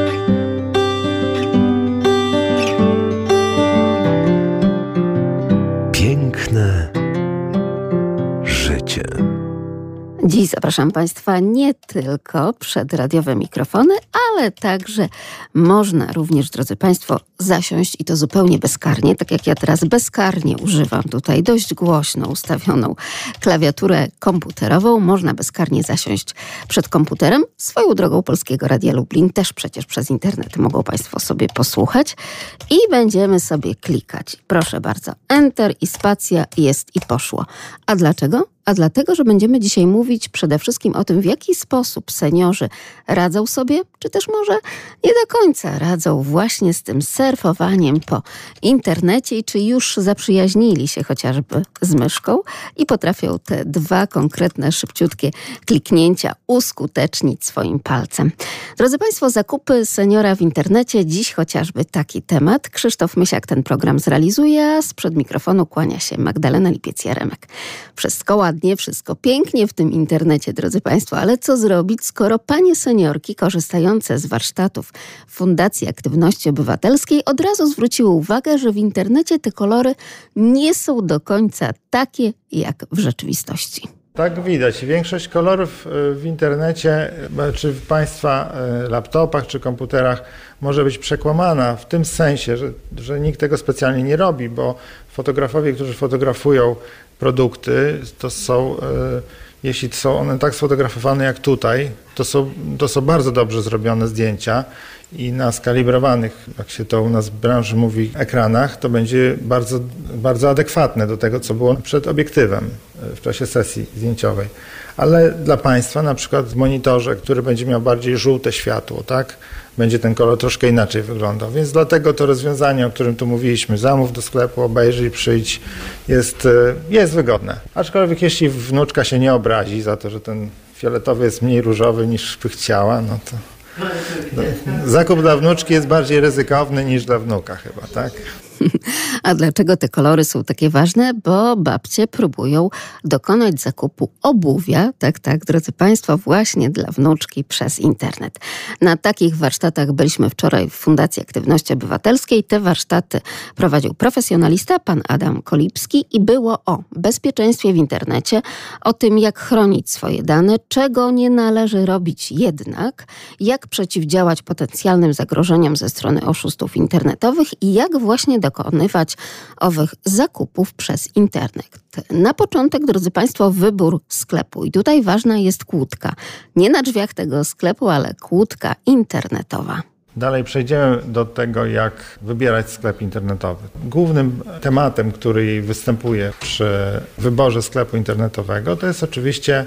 Bye. Dziś zapraszam Państwa nie tylko przed radiowe mikrofony, ale także można również, drodzy Państwo, zasiąść i to zupełnie bezkarnie, tak jak ja teraz bezkarnie używam tutaj dość głośno ustawioną klawiaturę komputerową. Można bezkarnie zasiąść przed komputerem. Swoją drogą Polskiego Radia Lublin też przecież przez internet mogą Państwo sobie posłuchać i będziemy sobie klikać. Proszę bardzo, Enter i spacja jest i poszło. A dlaczego? A dlatego, że będziemy dzisiaj mówić przede wszystkim o tym, w jaki sposób seniorzy radzą sobie, czy też może nie do końca radzą właśnie z tym surfowaniem po internecie i czy już zaprzyjaźnili się chociażby z myszką i potrafią te dwa konkretne, szybciutkie kliknięcia uskutecznić swoim palcem. Drodzy Państwo, zakupy seniora w internecie, dziś chociażby taki temat. Krzysztof Mysiak ten program zrealizuje, a sprzed mikrofonu kłania się Magdalena Lipiec-Jaremek. Wszystko ładnie, wszystko pięknie w tym internecie, drodzy Państwo, ale co zrobić, skoro panie seniorki korzystające z warsztatów Fundacji Aktywności Obywatelskiej od razu zwróciły uwagę, że w internecie te kolory nie są do końca takie, jak w rzeczywistości. Tak widać. Większość kolorów e, w internecie, e, czy w Państwa e, laptopach, czy komputerach może być przekłamana w tym sensie, że, że nikt tego specjalnie nie robi, bo fotografowie, którzy fotografują produkty, to są, jeśli są one tak sfotografowane jak tutaj, to są, to są bardzo dobrze zrobione zdjęcia i na skalibrowanych, jak się to u nas w branży mówi, ekranach, to będzie bardzo, bardzo adekwatne do tego, co było przed obiektywem e, w czasie sesji zdjęciowej. Ale dla Państwa, na przykład w monitorze, który będzie miał bardziej żółte światło, tak, będzie ten kolor troszkę inaczej wyglądał. Więc dlatego to rozwiązanie, o którym tu mówiliśmy, zamów do sklepu, obejrzyj, przyjdź, jest, e, jest wygodne. Aczkolwiek jeśli wnuczka się nie obrazi za to, że ten fioletowy jest mniej różowy niż by chciała, no to Zakup dla wnuczki jest bardziej ryzykowny niż dla wnuka chyba, tak? A dlaczego te kolory są takie ważne? Bo babcie próbują dokonać zakupu obuwia, tak, tak, drodzy Państwo, właśnie dla wnuczki przez internet. Na takich warsztatach byliśmy wczoraj w Fundacji Aktywności Obywatelskiej. Te warsztaty prowadził profesjonalista, pan Adam Kolipski i było o bezpieczeństwie w internecie, o tym, jak chronić swoje dane, czego nie należy robić jednak, jak przeciwdziałać potencjalnym zagrożeniom ze strony oszustów internetowych i jak właśnie do dokonywać owych zakupów przez internet. Na początek, drodzy Państwo, wybór sklepu. I tutaj ważna jest kłódka. Nie na drzwiach tego sklepu, ale kłódka internetowa. Dalej przejdziemy do tego, jak wybierać sklep internetowy. Głównym tematem, który występuje przy wyborze sklepu internetowego, to jest oczywiście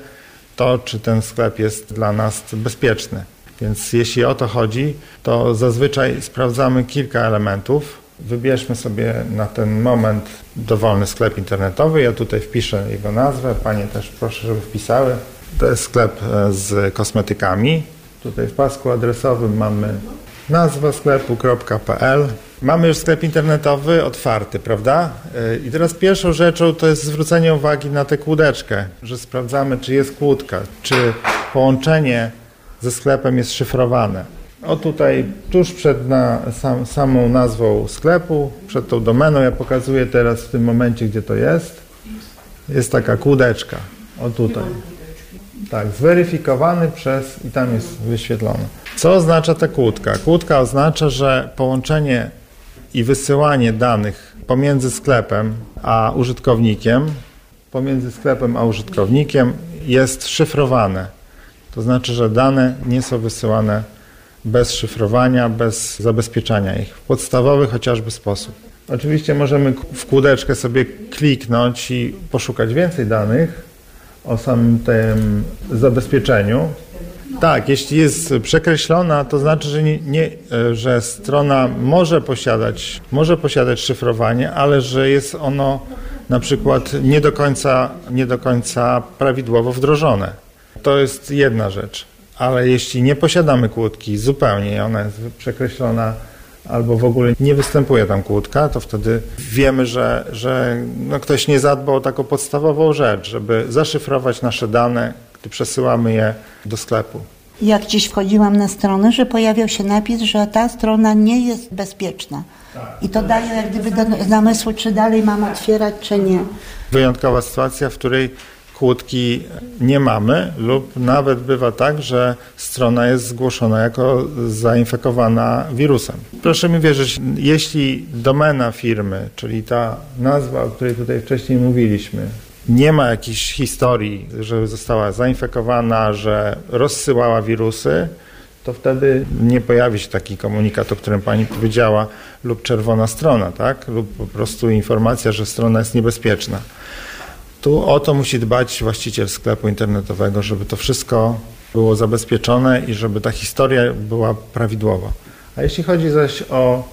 to, czy ten sklep jest dla nas bezpieczny. Więc jeśli o to chodzi, to zazwyczaj sprawdzamy kilka elementów. Wybierzmy sobie na ten moment dowolny sklep internetowy. Ja tutaj wpiszę jego nazwę. Panie też proszę, żeby wpisały. To jest sklep e, z kosmetykami. Tutaj w pasku adresowym mamy nazwa sklepu.pl. Mamy już sklep internetowy otwarty, prawda? E, I teraz pierwszą rzeczą to jest zwrócenie uwagi na tę kłódeczkę, że sprawdzamy, czy jest kłódka, czy połączenie ze sklepem jest szyfrowane. O tutaj, tuż przed na, sam, samą nazwą sklepu, przed tą domeną, ja pokazuję teraz w tym momencie, gdzie to jest. Jest taka kłódeczka. O tutaj. Tak, zweryfikowany przez, i tam jest wyświetlone. Co oznacza ta kłódka? Kłódka oznacza, że połączenie i wysyłanie danych pomiędzy sklepem a użytkownikiem, pomiędzy sklepem a użytkownikiem jest szyfrowane. To znaczy, że dane nie są wysyłane bez szyfrowania, bez zabezpieczania ich, w podstawowy chociażby sposób. Oczywiście możemy w kółdeczkę sobie kliknąć i poszukać więcej danych o samym tym zabezpieczeniu. Tak, jeśli jest przekreślona, to znaczy, że, nie, nie, że strona może posiadać, może posiadać szyfrowanie, ale że jest ono na przykład nie do końca, nie do końca prawidłowo wdrożone. To jest jedna rzecz ale jeśli nie posiadamy kłódki zupełnie, ona jest przekreślona albo w ogóle nie występuje tam kłódka, to wtedy wiemy, że, że no ktoś nie zadbał o taką podstawową rzecz, żeby zaszyfrować nasze dane, gdy przesyłamy je do sklepu. Jak gdzieś wchodziłam na stronę, że pojawiał się napis, że ta strona nie jest bezpieczna. I to daje jak gdyby do zamysłu, czy dalej mam otwierać, czy nie. Wyjątkowa sytuacja, w której kłódki nie mamy lub nawet bywa tak, że strona jest zgłoszona jako zainfekowana wirusem. Proszę mi wierzyć, jeśli domena firmy, czyli ta nazwa, o której tutaj wcześniej mówiliśmy, nie ma jakiejś historii, że została zainfekowana, że rozsyłała wirusy, to wtedy nie pojawi się taki komunikat, o którym pani powiedziała, lub czerwona strona, tak? lub po prostu informacja, że strona jest niebezpieczna. Tu o to musi dbać właściciel sklepu internetowego, żeby to wszystko było zabezpieczone i żeby ta historia była prawidłowa. A jeśli chodzi zaś o,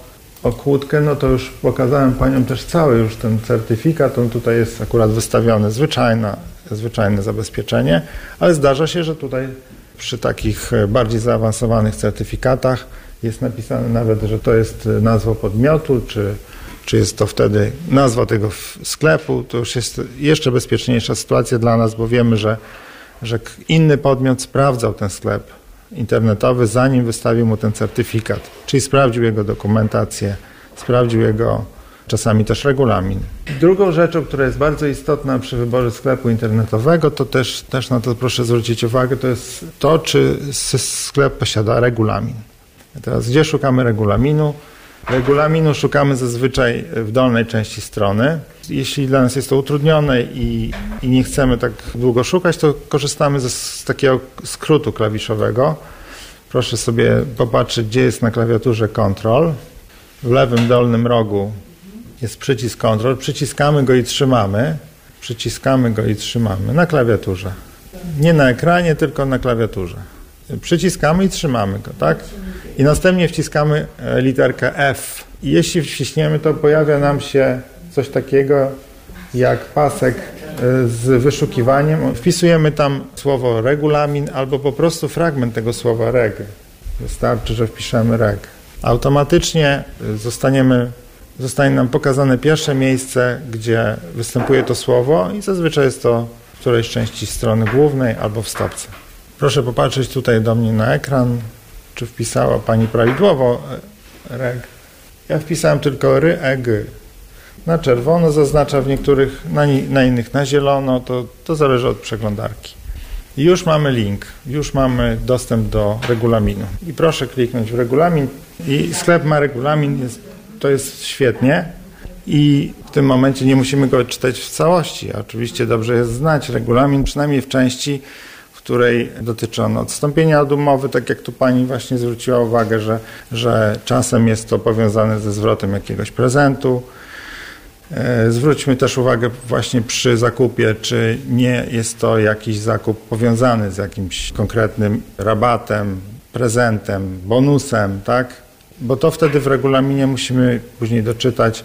o kłódkę, no to już pokazałem Paniom też cały już ten certyfikat. On tutaj jest akurat wystawiony, zwyczajna, zwyczajne zabezpieczenie, ale zdarza się, że tutaj przy takich bardziej zaawansowanych certyfikatach jest napisane nawet, że to jest nazwa podmiotu, czy czy jest to wtedy nazwa tego sklepu, to już jest jeszcze bezpieczniejsza sytuacja dla nas, bo wiemy, że, że inny podmiot sprawdzał ten sklep internetowy, zanim wystawił mu ten certyfikat, czyli sprawdził jego dokumentację, sprawdził jego czasami też regulamin. Drugą rzeczą, która jest bardzo istotna przy wyborze sklepu internetowego, to też, też na to proszę zwrócić uwagę, to jest to, czy sklep posiada regulamin. Teraz gdzie szukamy regulaminu? Regulaminu szukamy zazwyczaj w dolnej części strony. Jeśli dla nas jest to utrudnione i, i nie chcemy tak długo szukać, to korzystamy z, takiego skrótu klawiszowego. Proszę sobie popatrzeć, gdzie jest na klawiaturze Ctrl. W lewym dolnym rogu jest przycisk Ctrl. Przyciskamy go i trzymamy. Przyciskamy go i trzymamy na klawiaturze. Nie na ekranie, tylko na klawiaturze. Przyciskamy i trzymamy go, tak? I następnie wciskamy e, literkę F. I jeśli wciśniemy, to pojawia nam się coś takiego jak pasek e, z wyszukiwaniem. Wpisujemy tam słowo regulamin albo po prostu fragment tego słowa reg. Wystarczy, że wpiszemy reg. Automatycznie e, zostaniemy, zostanie nam pokazane pierwsze miejsce, gdzie występuje to słowo i zazwyczaj jest to w którejś części strony głównej albo w stopce. Proszę popatrzeć tutaj do mnie na ekran, czy wpisała Pani prawidłowo e, reg. Ja wpisałem tylko ry, e, g. Na czerwono zaznacza w niektórych, na, na innych na zielono, to, to zależy od przeglądarki. I już mamy link, już mamy dostęp do regulaminu. I proszę kliknąć w regulamin i sklep ma regulamin, jest, to jest świetnie i w tym momencie nie musimy go czytać w całości. Oczywiście dobrze jest znać regulamin, przynajmniej w części, której dotyczy on odstąpienia od umowy, tak jak tu pani właśnie zwróciła uwagę, że, że czasem jest to powiązane ze zwrotem jakiegoś prezentu. E, zwróćmy też uwagę właśnie przy zakupie, czy nie jest to jakiś zakup powiązany z jakimś konkretnym rabatem, prezentem, bonusem, tak? Bo to wtedy w regulaminie musimy później doczytać,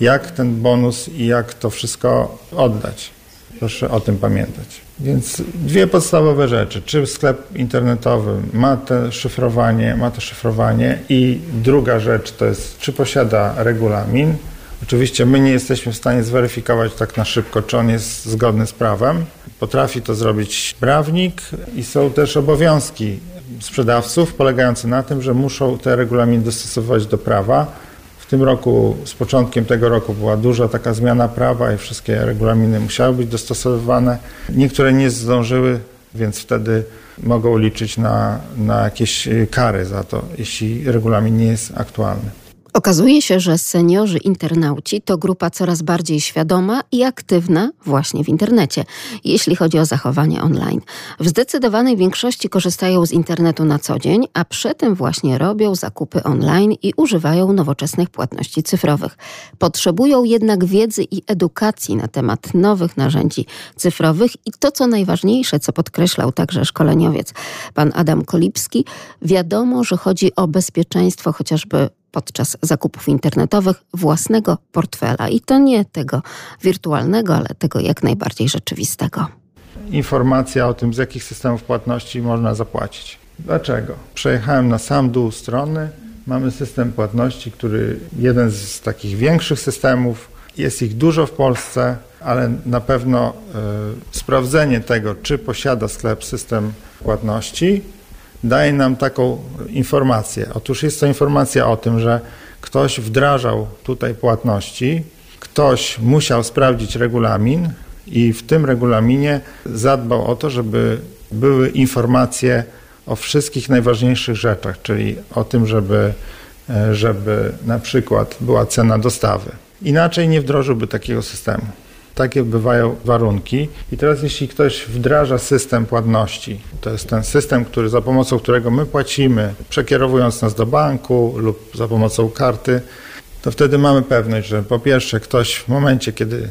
jak ten bonus i jak to wszystko oddać. Proszę o tym pamiętać. Więc dwie podstawowe rzeczy. Czy sklep internetowy ma to szyfrowanie, ma to szyfrowanie i druga rzecz to jest, czy posiada regulamin. Oczywiście my nie jesteśmy w stanie zweryfikować tak na szybko, czy on jest zgodny z prawem. Potrafi to zrobić prawnik i są też obowiązki sprzedawców polegające na tym, że muszą te regulaminy dostosować do prawa w tym roku, z początkiem tego roku była duża taka zmiana prawa i wszystkie regulaminy musiały być dostosowywane. Niektóre nie zdążyły, więc wtedy mogą liczyć na, na jakieś kary za to, jeśli regulamin nie jest aktualny. Okazuje się, że seniorzy internauci to grupa coraz bardziej świadoma i aktywna właśnie w internecie, jeśli chodzi o zachowanie online. W zdecydowanej większości korzystają z internetu na co dzień, a przy tym właśnie robią zakupy online i używają nowoczesnych płatności cyfrowych. Potrzebują jednak wiedzy i edukacji na temat nowych narzędzi cyfrowych i to, co najważniejsze, co podkreślał także szkoleniowiec pan Adam Kolipski, wiadomo, że chodzi o bezpieczeństwo chociażby podczas zakupów internetowych własnego portfela i to nie tego wirtualnego, ale tego jak najbardziej rzeczywistego. Informacja o tym, z jakich systemów płatności można zapłacić. Dlaczego? Przejechałem na sam dół strony. Mamy system płatności, który jeden z takich większych systemów. Jest ich dużo w Polsce, ale na pewno y, sprawdzenie tego, czy posiada sklep system płatności, daje nam taką informację. Otóż jest to informacja o tym, że ktoś wdrażał tutaj płatności, ktoś musiał sprawdzić regulamin i w tym regulaminie zadbał o to, żeby były informacje o wszystkich najważniejszych rzeczach, czyli o tym, żeby, e, żeby na przykład była cena dostawy. Inaczej nie wdrożyłby takiego systemu. Takie bywają warunki. I teraz jeśli ktoś wdraża system płatności, to jest ten system, który, za pomocą którego my płacimy, przekierowując nas do banku lub za pomocą karty, to wtedy mamy pewność, że po pierwsze ktoś w momencie, kiedy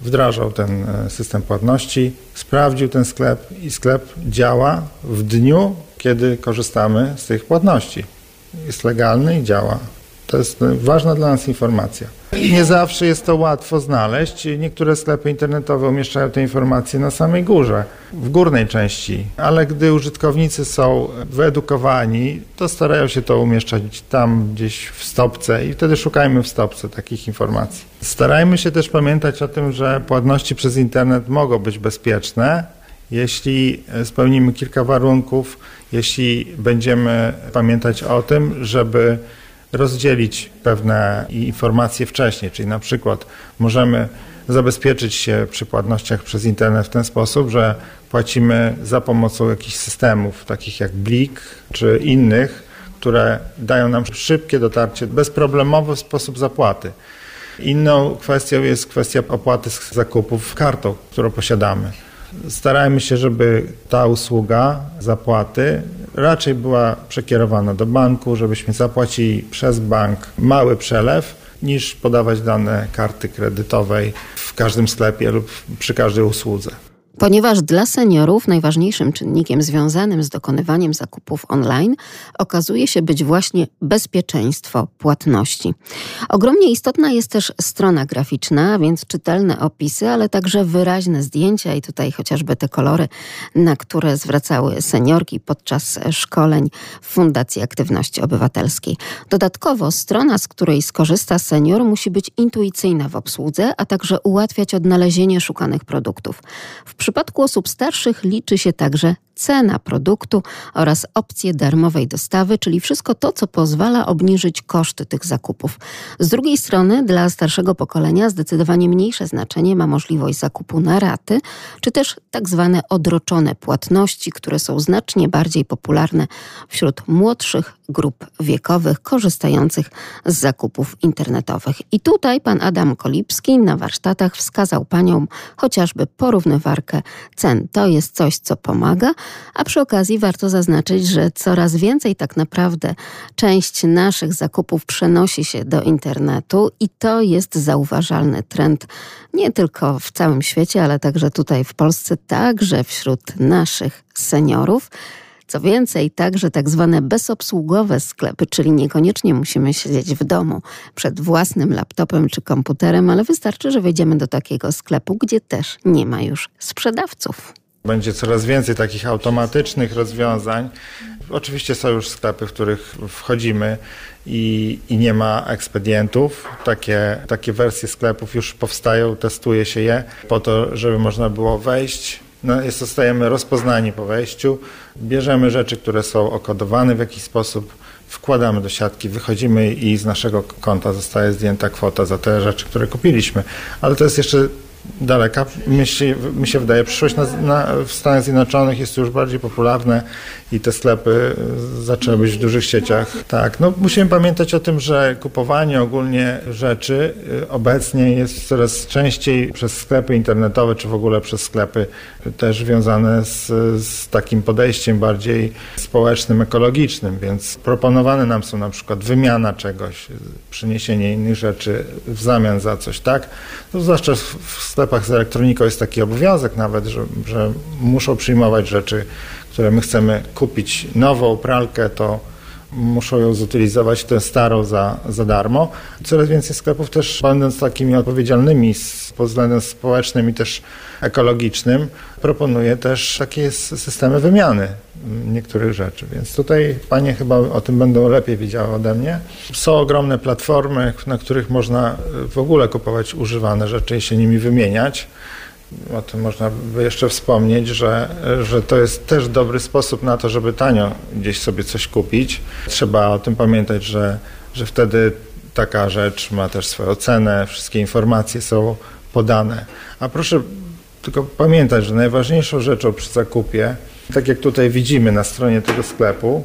wdrażał ten e, system płatności, sprawdził ten sklep i sklep działa w dniu, kiedy korzystamy z tych płatności. Jest legalny i działa. To jest ważna dla nas informacja. Nie zawsze jest to łatwo znaleźć. Niektóre sklepy internetowe umieszczają te informacje na samej górze, w górnej części, ale gdy użytkownicy są wyedukowani, to starają się to umieszczać tam gdzieś w stopce i wtedy szukajmy w stopce takich informacji. Starajmy się też pamiętać o tym, że płatności przez internet mogą być bezpieczne, jeśli spełnimy kilka warunków, jeśli będziemy pamiętać o tym, żeby rozdzielić pewne informacje wcześniej, czyli na przykład możemy zabezpieczyć się przy płatnościach przez internet w ten sposób, że płacimy za pomocą jakichś systemów, takich jak Blik czy innych, które dają nam szybkie dotarcie, bezproblemowy sposób zapłaty. Inną kwestią jest kwestia opłaty z zakupów kartą, którą posiadamy. Starajmy się, żeby ta usługa zapłaty raczej była przekierowana do banku, żebyśmy zapłacili przez bank mały przelew, niż podawać dane karty kredytowej w każdym sklepie lub przy każdej usłudze. Ponieważ dla seniorów najważniejszym czynnikiem związanym z dokonywaniem zakupów online okazuje się być właśnie bezpieczeństwo płatności. Ogromnie istotna jest też strona graficzna, więc czytelne opisy, ale także wyraźne zdjęcia i tutaj chociażby te kolory, na które zwracały seniorki podczas szkoleń w Fundacji Aktywności Obywatelskiej. Dodatkowo strona, z której skorzysta senior, musi być intuicyjna w obsłudze, a także ułatwiać odnalezienie szukanych produktów. W przypadku osób starszych liczy się także cena produktu oraz opcje darmowej dostawy, czyli wszystko to, co pozwala obniżyć koszty tych zakupów. Z drugiej strony, dla starszego pokolenia zdecydowanie mniejsze znaczenie ma możliwość zakupu na raty, czy też tak zwane odroczone płatności, które są znacznie bardziej popularne wśród młodszych grup wiekowych korzystających z zakupów internetowych. I tutaj pan Adam Kolipski na warsztatach wskazał paniom chociażby porównywarkę cen. To jest coś, co pomaga, a przy okazji warto zaznaczyć, że coraz więcej tak naprawdę część naszych zakupów przenosi się do internetu i to jest zauważalny trend nie tylko w całym świecie, ale także tutaj w Polsce, także wśród naszych seniorów. Co więcej, także tak zwane bezobsługowe sklepy, czyli niekoniecznie musimy siedzieć w domu przed własnym laptopem czy komputerem, ale wystarczy, że wejdziemy do takiego sklepu, gdzie też nie ma już sprzedawców. Będzie coraz więcej takich automatycznych rozwiązań. Oczywiście są już sklepy, w których wchodzimy i, i, nie ma ekspedientów. Takie, takie wersje sklepów już powstają, testuje się je po to, żeby można było wejść. No, zostajemy rozpoznani po wejściu, bierzemy rzeczy, które są okodowane w jakiś sposób, wkładamy do siatki, wychodzimy i z naszego konta zostaje zdjęta kwota za te rzeczy, które kupiliśmy. Ale to jest jeszcze daleka. Mi się, mi się wydaje, przyszłość na, na, w Stanach Zjednoczonych jest już bardziej popularne i te sklepy zaczęły być w dużych sieciach. Tak, no musimy pamiętać o tym, że kupowanie ogólnie rzeczy y, obecnie jest coraz częściej przez sklepy internetowe, czy w ogóle przez sklepy też związane z, z takim podejściem bardziej społecznym, ekologicznym, więc proponowane nam są na przykład wymiana czegoś, przyniesienie innych rzeczy w zamian za coś, tak? No, zwłaszcza w sklepach z elektroniką jest taki obowiązek nawet, że, że muszą przyjmować rzeczy, które my chcemy kupić. Nową pralkę to muszą ją zutylizować, tę starą za, za darmo. Coraz więcej sklepów też, będąc takimi odpowiedzialnymi pod względem społecznym i też ekologicznym, proponuje też takie systemy wymiany niektórych rzeczy. Więc tutaj panie chyba o tym będą lepiej wiedziały ode mnie. Są ogromne platformy, na których można w ogóle kupować używane rzeczy i się nimi wymieniać. O tym można by jeszcze wspomnieć, że, że to jest też dobry sposób na to, żeby tanio gdzieś sobie coś kupić. Trzeba o tym pamiętać, że, że wtedy taka rzecz ma też swoją cenę, wszystkie informacje są podane. A proszę tylko pamiętać, że najważniejszą rzeczą przy zakupie, tak jak tutaj widzimy na stronie tego sklepu,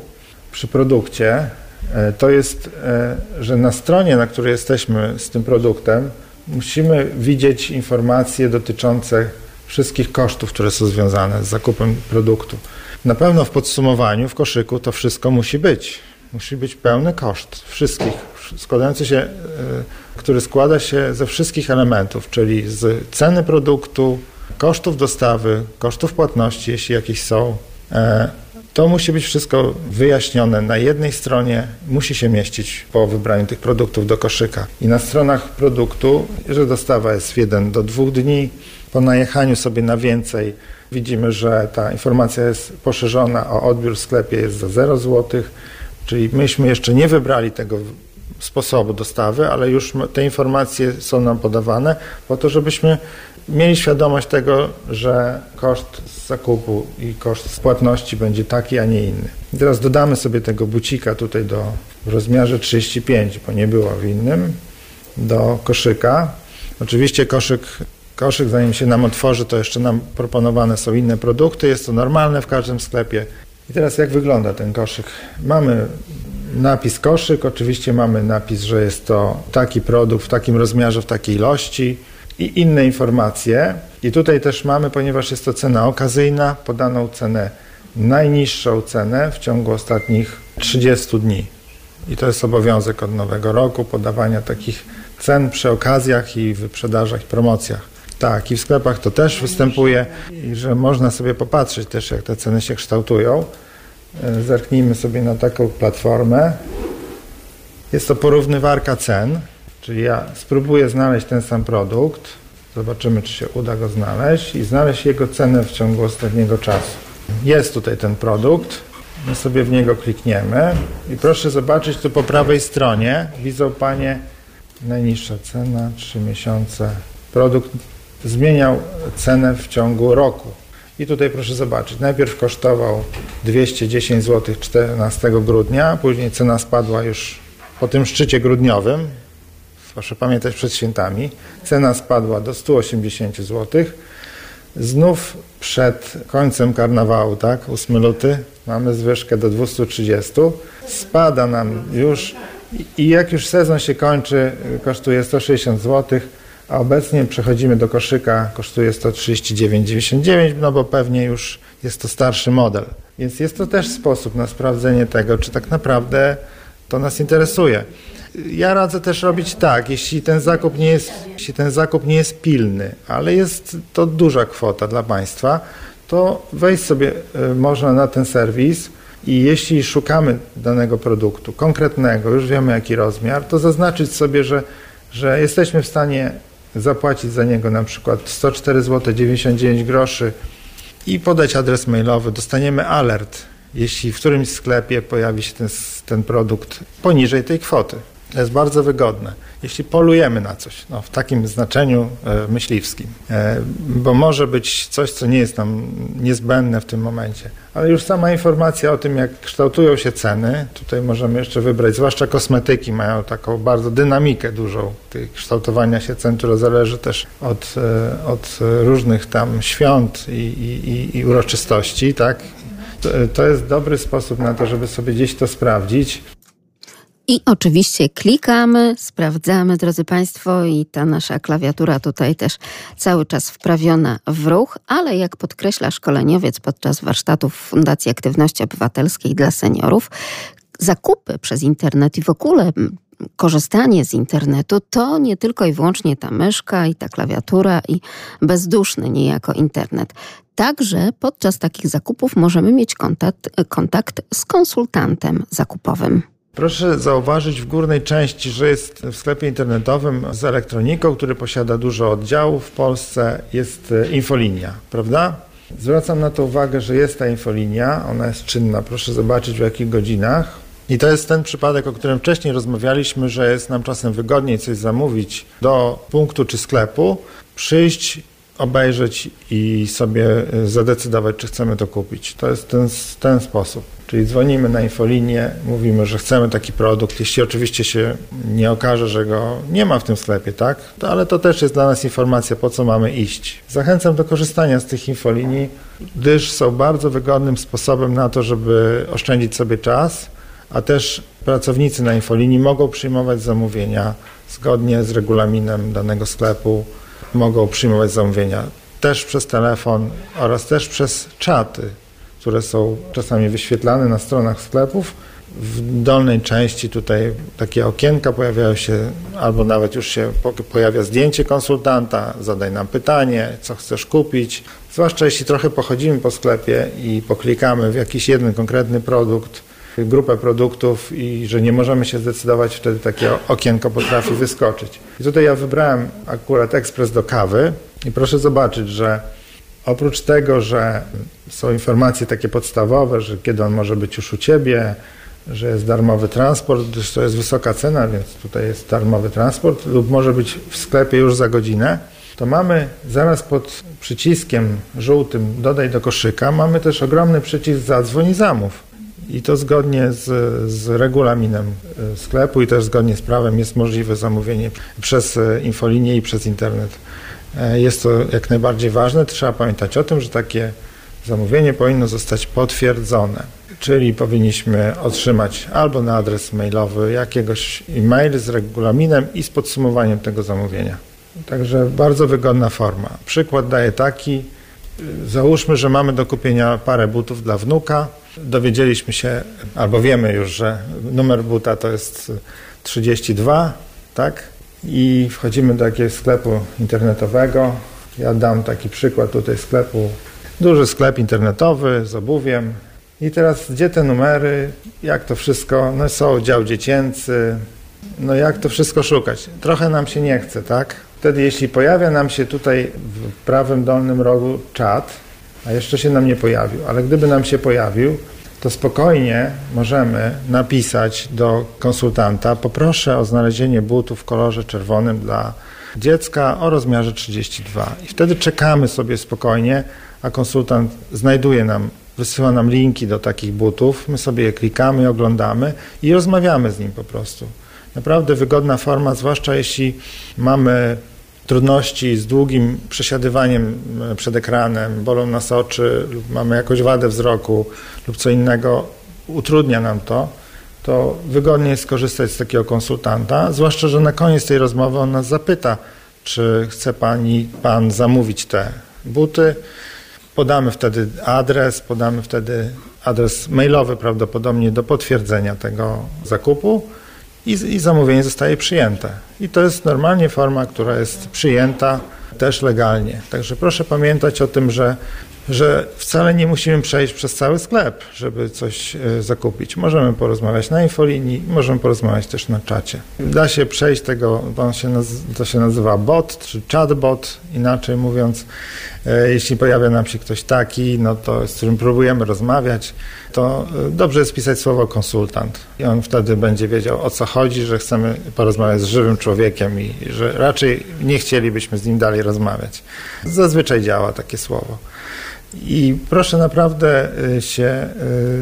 przy produkcie, e, to jest, e, że na stronie, na której jesteśmy z tym produktem, musimy widzieć informacje dotyczące wszystkich kosztów, które są związane z zakupem produktu. Na pewno w podsumowaniu, w koszyku to wszystko musi być. Musi być pełny koszt wszystkich, składający się, e, który składa się ze wszystkich elementów, czyli z ceny produktu, kosztów dostawy, kosztów płatności, jeśli jakieś są. To musi być wszystko wyjaśnione na jednej stronie, musi się mieścić po wybraniu tych produktów do koszyka. I na stronach produktu, że dostawa jest w jeden do dwóch dni, po najechaniu sobie na więcej widzimy, że ta informacja jest poszerzona o odbiór w sklepie jest za 0 zł, czyli myśmy jeszcze nie wybrali tego sposobu dostawy, ale już te informacje są nam podawane po to, żebyśmy mieli świadomość tego, że koszt zakupu i koszt płatności będzie taki, a nie inny. Teraz dodamy sobie tego bucika tutaj do w rozmiarze 35, bo nie było w innym, do koszyka. Oczywiście koszyk, koszyk zanim się nam otworzy, to jeszcze nam proponowane są inne produkty, jest to normalne w każdym sklepie. I teraz jak wygląda ten koszyk? Mamy napis koszyk, oczywiście mamy napis, że jest to taki produkt w takim rozmiarze, w takiej ilości i inne informacje. I tutaj też mamy, ponieważ jest to cena okazyjna, podaną cenę, najniższą cenę w ciągu ostatnich 30 dni. I to jest obowiązek od nowego roku podawania takich cen przy okazjach i wyprzedażach i promocjach. Tak, i w sklepach to też występuje, i że można sobie popatrzeć też, jak te ceny się kształtują. E, zerknijmy sobie na taką platformę. Jest to porównywarka cen, czyli ja spróbuję znaleźć ten sam produkt, zobaczymy, czy się uda go znaleźć i znaleźć jego cenę w ciągu ostatniego czasu. Jest tutaj ten produkt, my sobie w niego klikniemy i proszę zobaczyć tu po prawej stronie, widzą Panie najniższa cena, 3 miesiące. Produkt zmieniał cenę w ciągu roku. I tutaj proszę zobaczyć, najpierw kosztował 210 zł 14 grudnia, później cena spadła już po tym szczycie grudniowym, proszę pamiętać przed świętami, cena spadła do 180 zł. Znów przed końcem karnawału, tak, 8 luty, mamy zwyżkę do 230. Spada nam już i jak już sezon się kończy, kosztuje 160 zł a obecnie przechodzimy do koszyka, kosztuje 139,99, no bo pewnie już jest to starszy model. Więc jest to też sposób na sprawdzenie tego, czy tak naprawdę to nas interesuje. Ja radzę też robić tak, jeśli ten zakup nie jest, jeśli ten zakup nie jest pilny, ale jest to duża kwota dla Państwa, to wejść sobie e, można na ten serwis i jeśli szukamy danego produktu konkretnego, już wiemy jaki rozmiar, to zaznaczyć sobie, że, że jesteśmy w stanie zapłacić za niego na przykład 104 zł 99 groszy i podać adres mailowy, dostaniemy alert, jeśli w którymś sklepie pojawi się ten, ten produkt poniżej tej kwoty. To jest bardzo wygodne, jeśli polujemy na coś, no, w takim znaczeniu e, myśliwskim, e, bo może być coś, co nie jest nam niezbędne w tym momencie. Ale już sama informacja o tym, jak kształtują się ceny, tutaj możemy jeszcze wybrać, zwłaszcza kosmetyki mają taką bardzo dynamikę dużą tej kształtowania się cen, która zależy też od, e, od różnych tam świąt i, i, i uroczystości, tak? To, to jest dobry sposób na to, żeby sobie gdzieś to sprawdzić. I oczywiście klikamy, sprawdzamy, drodzy Państwo, i ta nasza klawiatura tutaj też cały czas wprawiona w ruch, ale jak podkreśla szkoleniowiec podczas warsztatów Fundacji Aktywności Obywatelskiej dla Seniorów, zakupy przez internet i w ogóle korzystanie z internetu to nie tylko i wyłącznie ta myszka i ta klawiatura i bezduszny niejako internet. Także podczas takich zakupów możemy mieć kontakt, kontakt z konsultantem zakupowym. Proszę zauważyć w górnej części, że jest w sklepie internetowym z elektroniką, który posiada dużo oddziałów w Polsce, jest e, infolinia, prawda? Zwracam na to uwagę, że jest ta infolinia, ona jest czynna, proszę zobaczyć w jakich godzinach. I to jest ten przypadek, o którym wcześniej rozmawialiśmy, że jest nam czasem wygodniej coś zamówić do punktu czy sklepu, przyjść obejrzeć i sobie zadecydować, czy chcemy to kupić. To jest ten, ten sposób. Czyli dzwonimy na infolinię, mówimy, że chcemy taki produkt. Jeśli oczywiście się nie okaże, że go nie ma w tym sklepie, tak? To, ale to też jest dla nas informacja, po co mamy iść. Zachęcam do korzystania z tych infolinii, gdyż są bardzo wygodnym sposobem na to, żeby oszczędzić sobie czas, a też pracownicy na infolinii mogą przyjmować zamówienia zgodnie z regulaminem danego sklepu, mogą przyjmować zamówienia też przez telefon oraz też przez czaty które są czasami wyświetlane na stronach sklepów. W dolnej części tutaj takie okienka pojawiają się, albo nawet już się pojawia zdjęcie konsultanta, zadaj nam pytanie, co chcesz kupić. Zwłaszcza jeśli trochę pochodzimy po sklepie i poklikamy w jakiś jeden konkretny produkt, grupę produktów i że nie możemy się zdecydować, wtedy takie okienko potrafi wyskoczyć. I tutaj ja wybrałem akurat ekspres do kawy i proszę zobaczyć, że Oprócz tego, że są informacje takie podstawowe, że kiedy on może być już u Ciebie, że jest darmowy transport, gdyż to jest wysoka cena, więc tutaj jest darmowy transport lub może być w sklepie już za godzinę, to mamy zaraz pod przyciskiem żółtym dodaj do koszyka, mamy też ogromny przycisk zadzwoń i zamów. I to zgodnie z, z regulaminem e, sklepu i też zgodnie z prawem jest możliwe zamówienie przez e, infolinię i przez internet. E, jest to jak najbardziej ważne. Trzeba pamiętać o tym, że takie zamówienie powinno zostać potwierdzone. Czyli powinniśmy otrzymać albo na adres mailowy jakiegoś e-mail z regulaminem i z podsumowaniem tego zamówienia. Także bardzo wygodna forma. Przykład daję taki. Załóżmy, że mamy do kupienia parę butów dla wnuka. Dowiedzieliśmy się, albo wiemy już, że numer buta to jest 32, tak? i wchodzimy do jakiegoś sklepu internetowego. Ja dam taki przykład tutaj sklepu, duży sklep internetowy z obuwiem. I teraz gdzie te numery, jak to wszystko, no są dział dziecięcy, no jak to wszystko szukać? Trochę nam się nie chce, tak? Wtedy jeśli pojawia nam się tutaj w prawym dolnym rogu czat, a jeszcze się nam nie pojawił, ale gdyby nam się pojawił, to spokojnie możemy napisać do konsultanta, poproszę o znalezienie butów w kolorze czerwonym dla dziecka o rozmiarze 32. I wtedy czekamy sobie spokojnie, a konsultant znajduje nam, wysyła nam linki do takich butów, my sobie je klikamy, oglądamy i rozmawiamy z nim po prostu. Naprawdę wygodna forma, zwłaszcza jeśli mamy trudności z długim przesiadywaniem e, przed ekranem, bolą nas oczy lub mamy jakąś wadę wzroku lub co innego, utrudnia nam to, to wygodnie jest skorzystać z takiego konsultanta, zwłaszcza, że na koniec tej rozmowy on nas zapyta, czy chce pani, pan zamówić te buty. Podamy wtedy adres, podamy wtedy adres mailowy prawdopodobnie do potwierdzenia tego zakupu i, i zamówienie zostaje przyjęte. I to jest normalnie forma, która jest przyjęta też legalnie. Także proszę pamiętać o tym, że że wcale nie musimy przejść przez cały sklep, żeby coś e, zakupić. Możemy porozmawiać na infolinii, możemy porozmawiać też na czacie. Da się przejść tego, to się, to się nazywa bot, czy chatbot, inaczej mówiąc. E, jeśli pojawia nam się ktoś taki, no to z którym próbujemy rozmawiać, to e, dobrze jest pisać słowo konsultant. I on wtedy będzie wiedział o co chodzi, że chcemy porozmawiać z żywym człowiekiem i że raczej nie chcielibyśmy z nim dalej rozmawiać. Zazwyczaj działa takie słowo. I proszę naprawdę y, się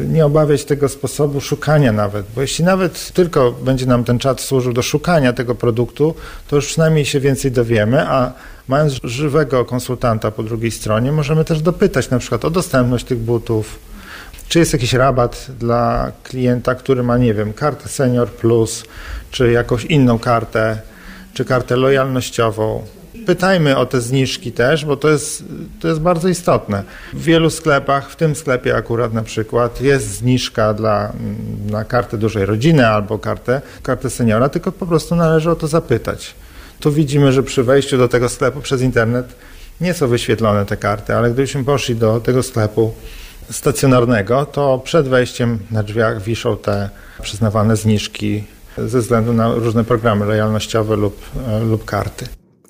y, nie obawiać tego sposobu szukania nawet, bo jeśli nawet tylko będzie nam ten czat służył do szukania tego produktu, to już przynajmniej się więcej dowiemy, a mając żywego konsultanta po drugiej stronie, możemy też dopytać na przykład o dostępność tych butów, czy jest jakiś rabat dla klienta, który ma, nie wiem, kartę Senior Plus, czy jakąś inną kartę, czy kartę lojalnościową pytajmy o te zniżki też, bo to jest, to jest bardzo istotne. W wielu sklepach, w tym sklepie akurat na przykład, jest zniżka dla, na kartę dużej rodziny albo kartę, kartę seniora, tylko po prostu należy o to zapytać. Tu widzimy, że przy wejściu do tego sklepu przez internet nie są wyświetlone te karty, ale gdybyśmy poszli do tego sklepu stacjonarnego, to przed wejściem na drzwiach wiszą te przyznawane zniżki ze względu na różne programy lojalnościowe lub, lub karty.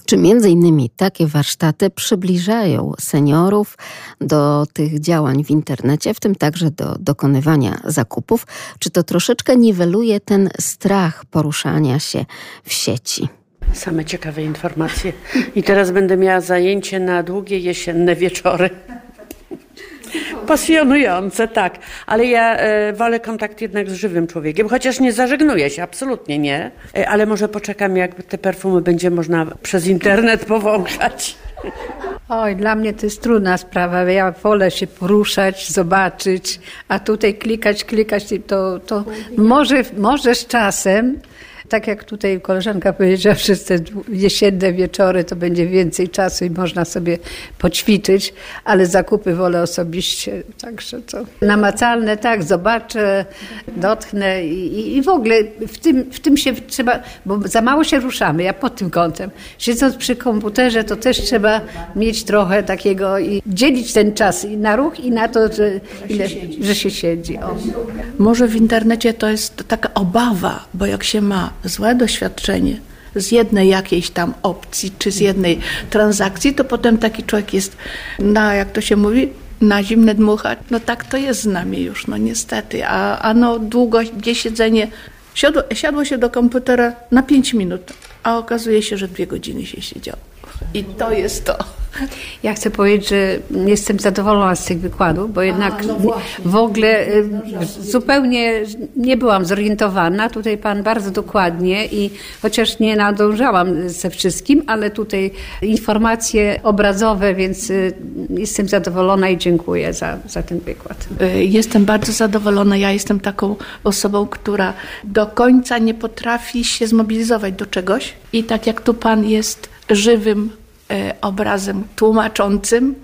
Czy między innymi takie warsztaty przybliżają seniorów do tych działań w internecie, w tym także do dokonywania zakupów? Czy to troszeczkę niweluje ten strach poruszania się w sieci? Same ciekawe informacje. I teraz będę miała zajęcie na długie jesienne wieczory. Pasjonujące, tak. Ale ja e, wolę kontakt jednak z żywym człowiekiem, chociaż nie zażegnuję się, absolutnie nie. E, ale może poczekam, jak te perfumy będzie można przez internet powąchać. Oj, dla mnie to jest trudna sprawa. Ja wolę się poruszać, zobaczyć, a tutaj klikać, klikać, to, to może, może z czasem tak jak tutaj koleżanka powiedziała, przez te jesienne wieczory to będzie więcej czasu i można sobie poćwiczyć, ale zakupy wolę osobiście, także to namacalne, tak, zobaczę, dotknę i, i w ogóle w tym, w tym się trzeba, bo za mało się ruszamy, ja pod tym kątem. Siedząc przy komputerze, to też trzeba mieć trochę takiego i dzielić ten czas i na ruch i na to, że, ile, że się siedzi. O. Może w internecie to jest taka obawa, bo jak się ma złe doświadczenie z jednej jakiejś tam opcji, czy z jednej transakcji, to potem taki człowiek jest na, jak to się mówi, na zimne dmuchać. No tak to jest z nami już, no niestety. A, a no długo gdzieś siedzenie, siadło, siadło się do komputera na 5 minut, a okazuje się, że dwie godziny się siedziało. I to jest to. Ja chcę powiedzieć, że jestem zadowolona z tych wykładów, bo jednak A, no w ogóle y, zupełnie nie byłam zorientowana. Tutaj Pan bardzo dokładnie i chociaż nie nadążałam ze wszystkim, ale tutaj informacje obrazowe, więc y, jestem zadowolona i dziękuję za, za ten wykład. Y, jestem bardzo zadowolona. Ja jestem taką osobą, która do końca nie potrafi się zmobilizować do czegoś i tak jak tu Pan jest żywym obrazem tłumaczącym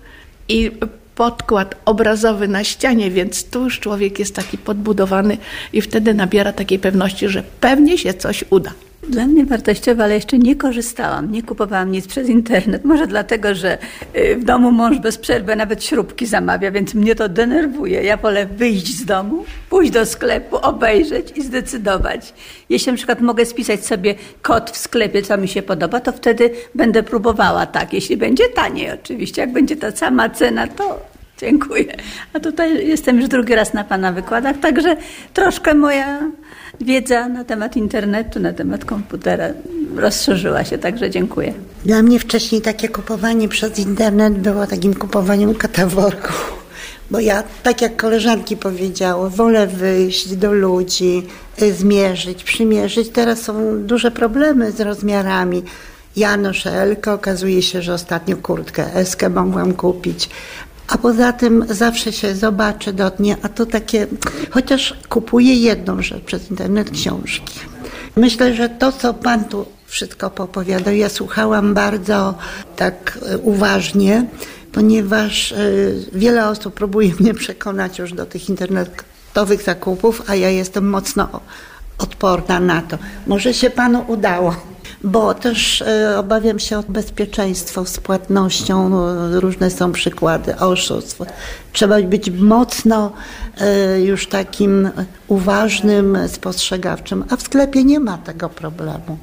i podkład obrazowy na ścianie, więc tu już człowiek jest taki podbudowany i wtedy nabiera takiej pewności, że pewnie się coś uda. Dla mnie wartościowe, ale jeszcze nie korzystałam, nie kupowałam nic przez internet. Może dlatego, że y, w domu mąż bez przerwy nawet śrubki zamawia, więc mnie to denerwuje. Ja wolę wyjść z domu, pójść do sklepu, obejrzeć i zdecydować. Jeśli na przykład mogę spisać sobie kod w sklepie, co mi się podoba, to wtedy będę próbowała tak. Jeśli będzie taniej oczywiście, jak będzie ta sama cena, to dziękuję. A tutaj jestem już drugi raz na Pana wykładach, także troszkę moja wiedza na temat internetu, na temat komputera rozszerzyła się, także dziękuję. Dla mnie wcześniej takie kupowanie przez internet było takim kupowaniem kataworku. Bo ja, tak jak koleżanki powiedziały, wolę wyjść do ludzi, y, zmierzyć, przymierzyć. Teraz są duże problemy z rozmiarami. Ja noszę Elkę, okazuje się, że ostatnio kurtkę Eskę mogłam kupić, a poza tym zawsze się zobaczy, dotnie, a to takie, chociaż kupuję jedną rzecz przez internet, książki. Myślę, że to, co Pan tu wszystko popowiadał, ja słuchałam bardzo tak e, uważnie, ponieważ e, wiele osób próbuje mnie przekonać już do tych internetowych zakupów, a ja jestem mocno odporna na to. Może się Panu udało bo też e, obawiam się o bezpieczeństwo z płatnością. No, różne są przykłady oszustw. Trzeba być mocno e, już takim uważnym, spostrzegawczym, a w sklepie nie ma tego problemu.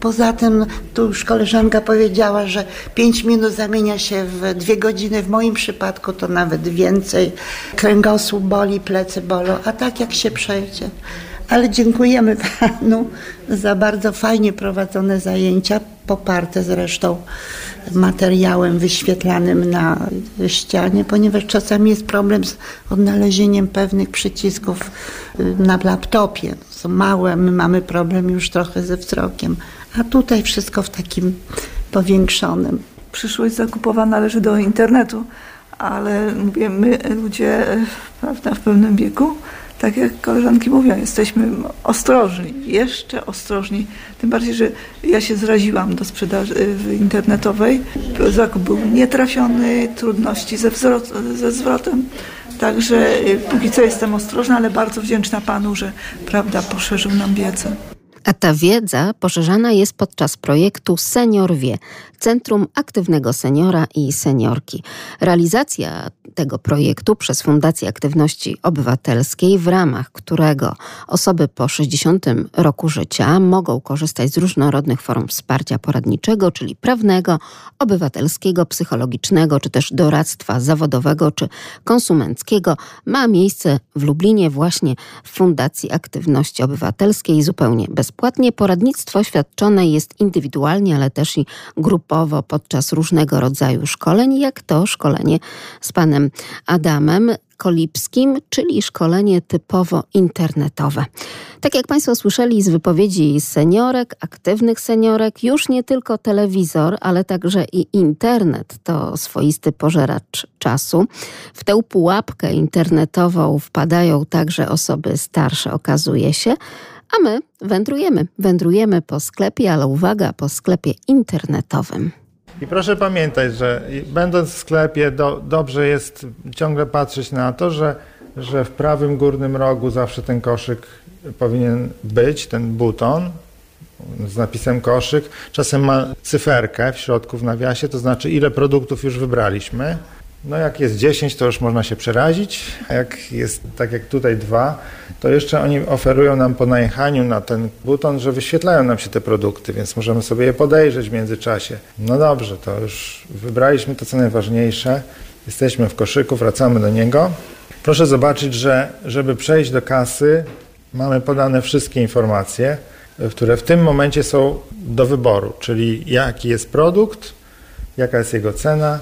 Poza tym, tu już koleżanka powiedziała, że 5 minut zamienia się w dwie godziny. W moim przypadku to nawet więcej. Kręgosłup boli, plecy bolą, a tak jak się przejdzie ale dziękujemy Panu za bardzo fajnie prowadzone zajęcia, poparte zresztą materiałem wyświetlanym na ścianie, ponieważ czasami jest problem z odnalezieniem pewnych przycisków y, na laptopie. Są małe, my mamy problem już trochę ze wzrokiem, a tutaj wszystko w takim powiększonym. Przyszłość zakupowa należy do internetu, ale mówię, my ludzie prawda, w pewnym wieku tak jak koleżanki mówią, jesteśmy ostrożni, jeszcze ostrożni. Tym bardziej, że ja się zraziłam do sprzedaży y, internetowej. Zakup był nietrafiony, trudności ze, ze zwrotem. Także y, póki co jestem ostrożna, ale bardzo wdzięczna Panu, że prawda poszerzył nam wiedzę. A ta wiedza poszerzana jest podczas projektu Senior Wie, Centrum Aktywnego Seniora i Seniorki. Realizacja tego projektu przez Fundację Aktywności Obywatelskiej, w ramach którego osoby po 60 roku życia mogą korzystać z różnorodnych form wsparcia poradniczego, czyli prawnego, obywatelskiego, psychologicznego, czy też doradztwa zawodowego czy konsumenckiego, ma miejsce w Lublinie właśnie w Fundacji Aktywności Obywatelskiej zupełnie bezpłatnie. Poradnictwo świadczone jest indywidualnie, ale też i grupowo podczas różnego rodzaju szkoleń, jak to szkolenie z panem Adamem Kolipskim, czyli szkolenie typowo internetowe. Tak jak Państwo słyszeli z wypowiedzi seniorek, aktywnych seniorek, już nie tylko telewizor, ale także i internet to swoisty pożeracz czasu. W tę pułapkę internetową wpadają także osoby starsze, okazuje się, a my wędrujemy. Wędrujemy po sklepie, ale uwaga, po sklepie internetowym. I proszę pamiętać, że będąc w sklepie, do, dobrze jest ciągle patrzeć na to, że, że w prawym górnym rogu zawsze ten koszyk powinien być, ten buton z napisem koszyk. Czasem ma cyferkę w środku w nawiasie, to znaczy ile produktów już wybraliśmy. No jak jest 10, to już można się przerazić, a jak jest tak jak tutaj dwa, to jeszcze oni oferują nam po najechaniu na ten buton, że wyświetlają nam się te produkty, więc możemy sobie je podejrzeć w międzyczasie. No dobrze, to już wybraliśmy to co najważniejsze. Jesteśmy w koszyku, wracamy do niego. Proszę zobaczyć, że żeby przejść do kasy, mamy podane wszystkie informacje, które w tym momencie są do wyboru, czyli jaki jest produkt, jaka jest jego cena,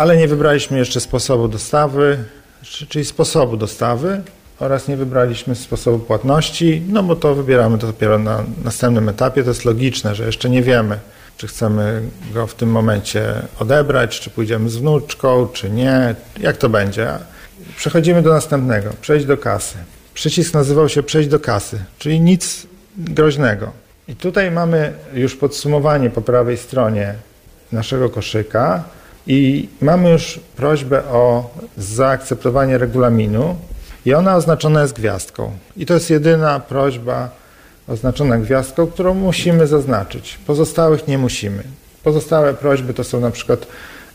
ale nie wybraliśmy jeszcze sposobu dostawy, czyli sposobu dostawy oraz nie wybraliśmy sposobu płatności, no bo to wybieramy to dopiero na następnym etapie. To jest logiczne, że jeszcze nie wiemy, czy chcemy go w tym momencie odebrać, czy pójdziemy z wnuczką, czy nie, jak to będzie. Przechodzimy do następnego, przejść do kasy. Przycisk nazywał się przejść do kasy, czyli nic groźnego. I tutaj mamy już podsumowanie po prawej stronie naszego koszyka. I mamy już prośbę o zaakceptowanie regulaminu i ona oznaczona jest gwiazdką. I to jest jedyna prośba oznaczona gwiazdką, którą musimy zaznaczyć. Pozostałych nie musimy. Pozostałe prośby to są na przykład,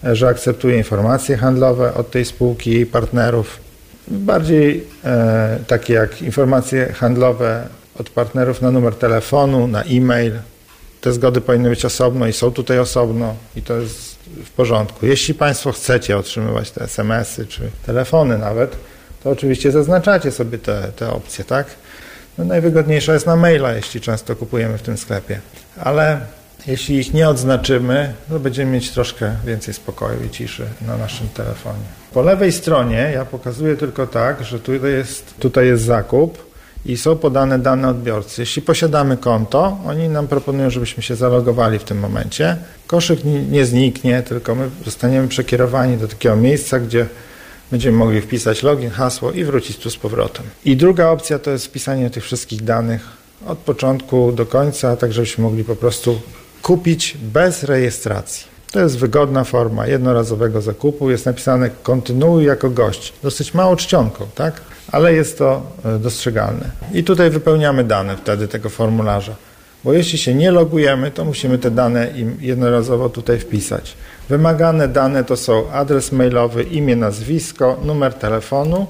że akceptuje informacje handlowe od tej spółki i partnerów. Bardziej e, takie jak informacje handlowe od partnerów na numer telefonu, na e-mail. Te zgody powinny być osobno i są tutaj osobno i to jest w porządku. Jeśli Państwo chcecie otrzymywać te SMS-y czy telefony nawet, to oczywiście zaznaczacie sobie te, te opcje, tak? No najwygodniejsza jest na maila, jeśli często kupujemy w tym sklepie. Ale jeśli ich nie odznaczymy, to będziemy mieć troszkę więcej spokoju i ciszy na naszym telefonie. Po lewej stronie ja pokazuję tylko tak, że tutaj jest, tutaj jest zakup, i są podane dane odbiorcy. Jeśli posiadamy konto, oni nam proponują, żebyśmy się zalogowali w tym momencie. Koszyk nie zniknie, tylko my zostaniemy przekierowani do takiego miejsca, gdzie będziemy mogli wpisać login, hasło i wrócić tu z powrotem. I druga opcja to jest wpisanie tych wszystkich danych od początku do końca, tak żebyśmy mogli po prostu kupić bez rejestracji. To jest wygodna forma jednorazowego zakupu. Jest napisane kontynuuj jako gość. Dosyć mało czcionką, tak? Ale jest to e, dostrzegalne. I tutaj wypełniamy dane wtedy tego formularza. Bo jeśli się nie logujemy, to musimy te dane im jednorazowo tutaj wpisać. Wymagane dane to są adres mailowy, imię, nazwisko, numer telefonu,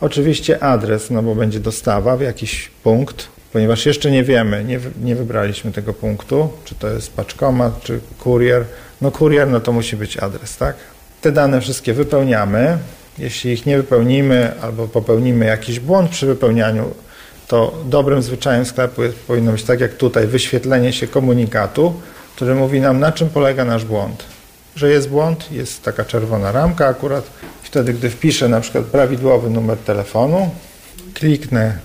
oczywiście adres, no bo będzie dostawa w jakiś punkt, ponieważ jeszcze nie wiemy, nie, nie wybraliśmy tego punktu, czy to jest paczkomat, czy kurier. No kurier, no to musi być adres, tak? Te dane wszystkie wypełniamy. Jeśli ich nie wypełnimy albo popełnimy jakiś błąd przy wypełnianiu, to dobrym zwyczajem sklepu powinno być tak jak tutaj, wyświetlenie się komunikatu, który mówi nam, na czym polega nasz błąd. Że jest błąd, jest taka czerwona ramka akurat. Wtedy, gdy wpiszę na przykład prawidłowy numer telefonu, kliknę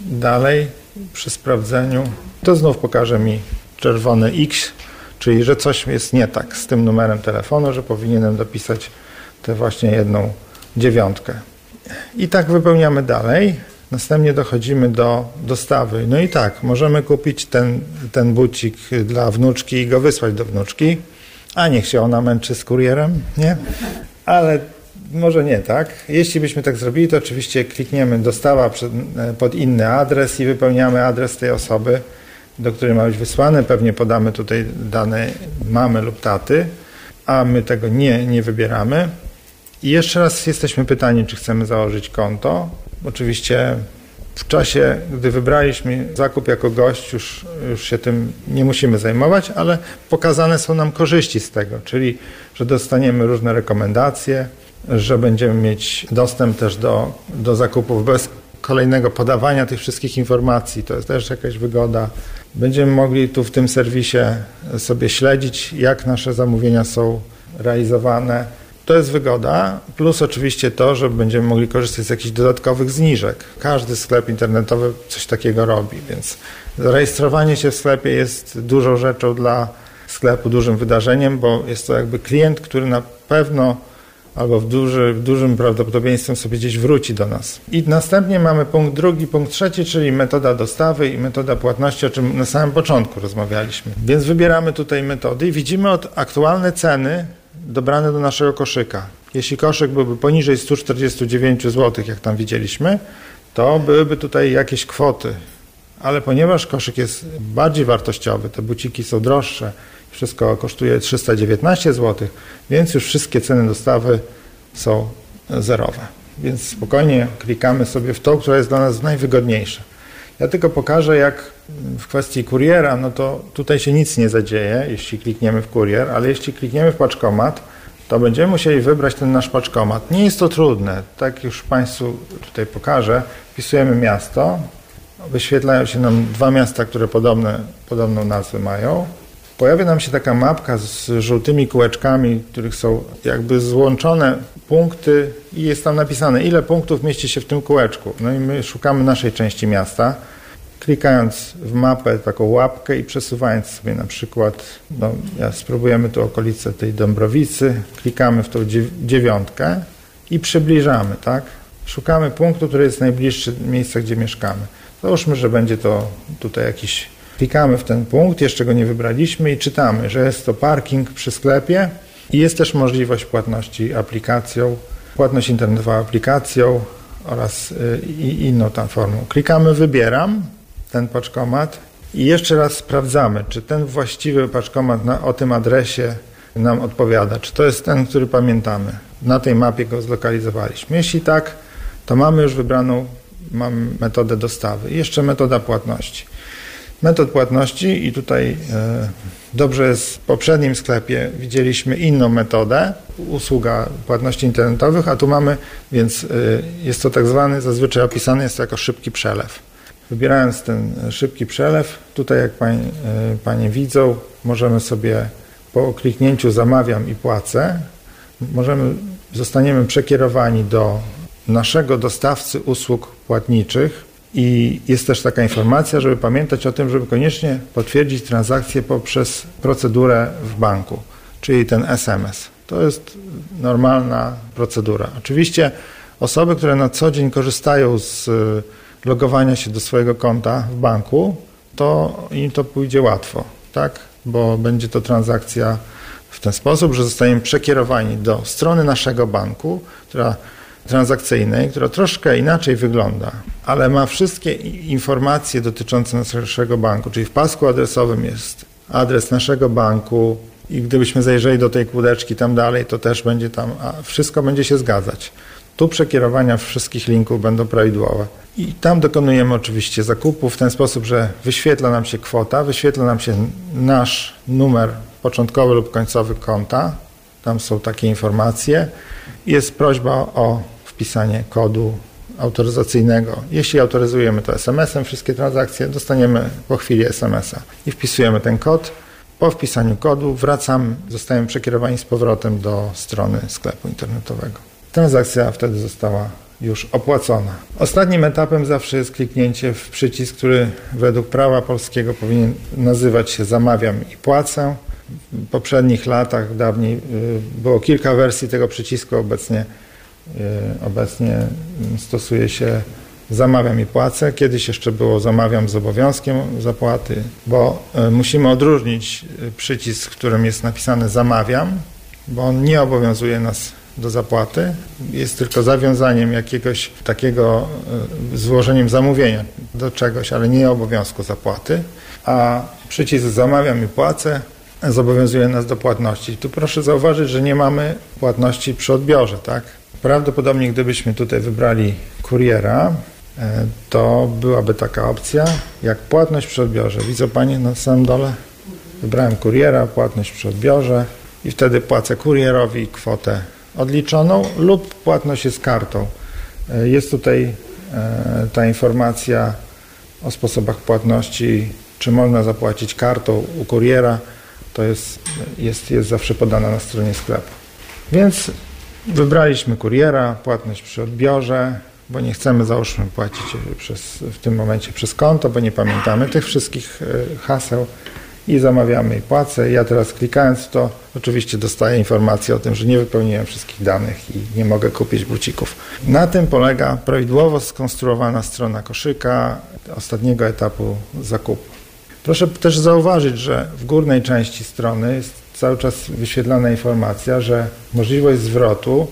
dalej przy sprawdzeniu, to znów pokaże mi czerwony X, czyli że coś jest nie tak z tym numerem telefonu, że powinienem dopisać tę właśnie jedną dziewiątkę. I tak wypełniamy dalej. Następnie dochodzimy do dostawy. No i tak, możemy kupić ten, ten bucik dla wnuczki i go wysłać do wnuczki, a niech się ona męczy z kurierem, nie? Ale może nie tak. Jeśli byśmy tak zrobili, to oczywiście klikniemy dostawa pod inny adres i wypełniamy adres tej osoby, do której ma być wysłany. Pewnie podamy tutaj dane mamy lub taty, a my tego nie, nie wybieramy I jeszcze raz jesteśmy pytani, czy chcemy założyć konto. Oczywiście w czasie, gdy wybraliśmy zakup jako gość, już, już się tym nie musimy zajmować, ale pokazane są nam korzyści z tego, czyli że dostaniemy różne rekomendacje, że będziemy mieć dostęp też do, do zakupów bez kolejnego podawania tych wszystkich informacji. To jest też jakaś wygoda. Będziemy mogli tu w tym serwisie sobie śledzić, jak nasze zamówienia są realizowane. To jest wygoda, plus oczywiście to, że będziemy mogli korzystać z jakichś dodatkowych zniżek. Każdy sklep internetowy coś takiego robi, więc zarejestrowanie się w sklepie jest dużą rzeczą dla sklepu, dużym wydarzeniem, bo jest to jakby klient, który na pewno albo w, duży, w dużym prawdopodobieństwem sobie gdzieś wróci do nas. I następnie mamy punkt drugi, punkt trzeci, czyli metoda dostawy i metoda płatności, o czym na samym początku rozmawialiśmy. Więc wybieramy tutaj metody i widzimy od aktualne ceny dobrane do naszego koszyka. Jeśli koszyk byłby poniżej 149 zł, jak tam widzieliśmy, to byłyby tutaj jakieś kwoty. Ale ponieważ koszyk jest bardziej wartościowy, te buciki są droższe, wszystko kosztuje 319 zł, więc już wszystkie ceny dostawy są zerowe. Więc spokojnie klikamy sobie w tą, która jest dla nas najwygodniejsza. Ja tylko pokażę, jak w kwestii kuriera, no to tutaj się nic nie zadzieje, jeśli klikniemy w kurier, ale jeśli klikniemy w paczkomat, to będziemy musieli wybrać ten nasz paczkomat. Nie jest to trudne, tak już Państwu tutaj pokażę. Wpisujemy miasto, wyświetlają się nam dwa miasta, które podobne, podobną nazwę mają. Pojawia nam się taka mapka z żółtymi kółeczkami, w których są jakby złączone punkty i jest tam napisane, ile punktów mieści się w tym kółeczku. No i my szukamy naszej części miasta, klikając w mapę taką łapkę i przesuwając sobie na przykład, no ja spróbujemy tu okolice tej Dąbrowicy, klikamy w tą dziewiątkę i przybliżamy, tak? Szukamy punktu, który jest najbliższy miejsca, gdzie mieszkamy. Załóżmy, że będzie to tutaj jakiś Klikamy w ten punkt, jeszcze go nie wybraliśmy i czytamy, że jest to parking przy sklepie i jest też możliwość płatności aplikacją, płatność internetowa aplikacją oraz y, inną tam formą. Klikamy wybieram ten paczkomat i jeszcze raz sprawdzamy, czy ten właściwy paczkomat na, o tym adresie nam odpowiada, czy to jest ten, który pamiętamy. Na tej mapie go zlokalizowaliśmy. Jeśli tak, to mamy już wybraną metodę dostawy i jeszcze metoda płatności metod płatności i tutaj e, dobrze jest w poprzednim sklepie widzieliśmy inną metodę, usługa płatności internetowych, a tu mamy, więc e, jest to tak zwany, zazwyczaj opisany jest jako szybki przelew. Wybierając ten szybki przelew, tutaj jak pań, e, Panie widzą, możemy sobie po kliknięciu zamawiam i płacę, możemy, zostaniemy przekierowani do naszego dostawcy usług płatniczych, i jest też taka informacja, żeby pamiętać o tym, żeby koniecznie potwierdzić transakcję poprzez procedurę w banku, czyli ten SMS. To jest normalna procedura. Oczywiście osoby, które na co dzień korzystają z e, logowania się do swojego konta w banku, to im to pójdzie łatwo, tak? Bo będzie to transakcja w ten sposób, że zostaniemy przekierowani do strony naszego banku, która transakcyjnej, która troszkę inaczej wygląda, ale ma wszystkie informacje dotyczące naszego banku, czyli w pasku adresowym jest adres naszego banku i gdybyśmy zajrzeli do tej kłódeczki tam dalej, to też będzie tam, a wszystko będzie się zgadzać. Tu przekierowania wszystkich linków będą prawidłowe. I tam dokonujemy oczywiście zakupu w ten sposób, że wyświetla nam się kwota, wyświetla nam się nasz numer początkowy lub końcowy konta. Tam są takie informacje. Jest prośba o wpisanie kodu autoryzacyjnego. Jeśli autoryzujemy to SMS-em wszystkie transakcje, dostaniemy po chwili SMS-a i wpisujemy ten kod. Po wpisaniu kodu wracamy, zostajemy przekierowani z powrotem do strony sklepu internetowego. Transakcja wtedy została już opłacona. Ostatnim etapem zawsze jest kliknięcie w przycisk, który według prawa polskiego powinien nazywać się zamawiam i płacę. W poprzednich latach, dawniej y, było kilka wersji tego przycisku, obecnie obecnie stosuje się zamawiam i płacę. Kiedyś jeszcze było zamawiam z obowiązkiem zapłaty, bo y, musimy odróżnić y, przycisk, w którym jest napisane zamawiam, bo on nie obowiązuje nas do zapłaty, jest tylko zawiązaniem jakiegoś takiego złożeniem zamówienia do czegoś, ale nie obowiązku zapłaty, a przycisk zamawiam i płacę zobowiązuje nas do płatności. Tu proszę zauważyć, że nie mamy płatności przy odbiorze, tak? Prawdopodobnie gdybyśmy tutaj wybrali kuriera, e, to byłaby taka opcja jak płatność przy odbiorze. Widzą Panie na samym dole? Wybrałem kuriera, płatność przy odbiorze i wtedy płacę kurierowi kwotę odliczoną lub płatność jest kartą. E, jest tutaj e, ta informacja o sposobach płatności, czy można zapłacić kartą u kuriera, to jest, jest, jest zawsze podana na stronie sklepu. Więc wybraliśmy kuriera, płatność przy odbiorze, bo nie chcemy załóżmy płacić przez, w tym momencie przez konto, bo nie pamiętamy tych wszystkich e, haseł i zamawiamy i płacę. Ja teraz klikając w to oczywiście dostaję informację o tym, że nie wypełniłem wszystkich danych i nie mogę kupić bucików. Na tym polega prawidłowo skonstruowana strona koszyka ostatniego etapu zakupu. Proszę też zauważyć, że w górnej części strony jest cały czas wyświetlana informacja, że możliwość zwrotu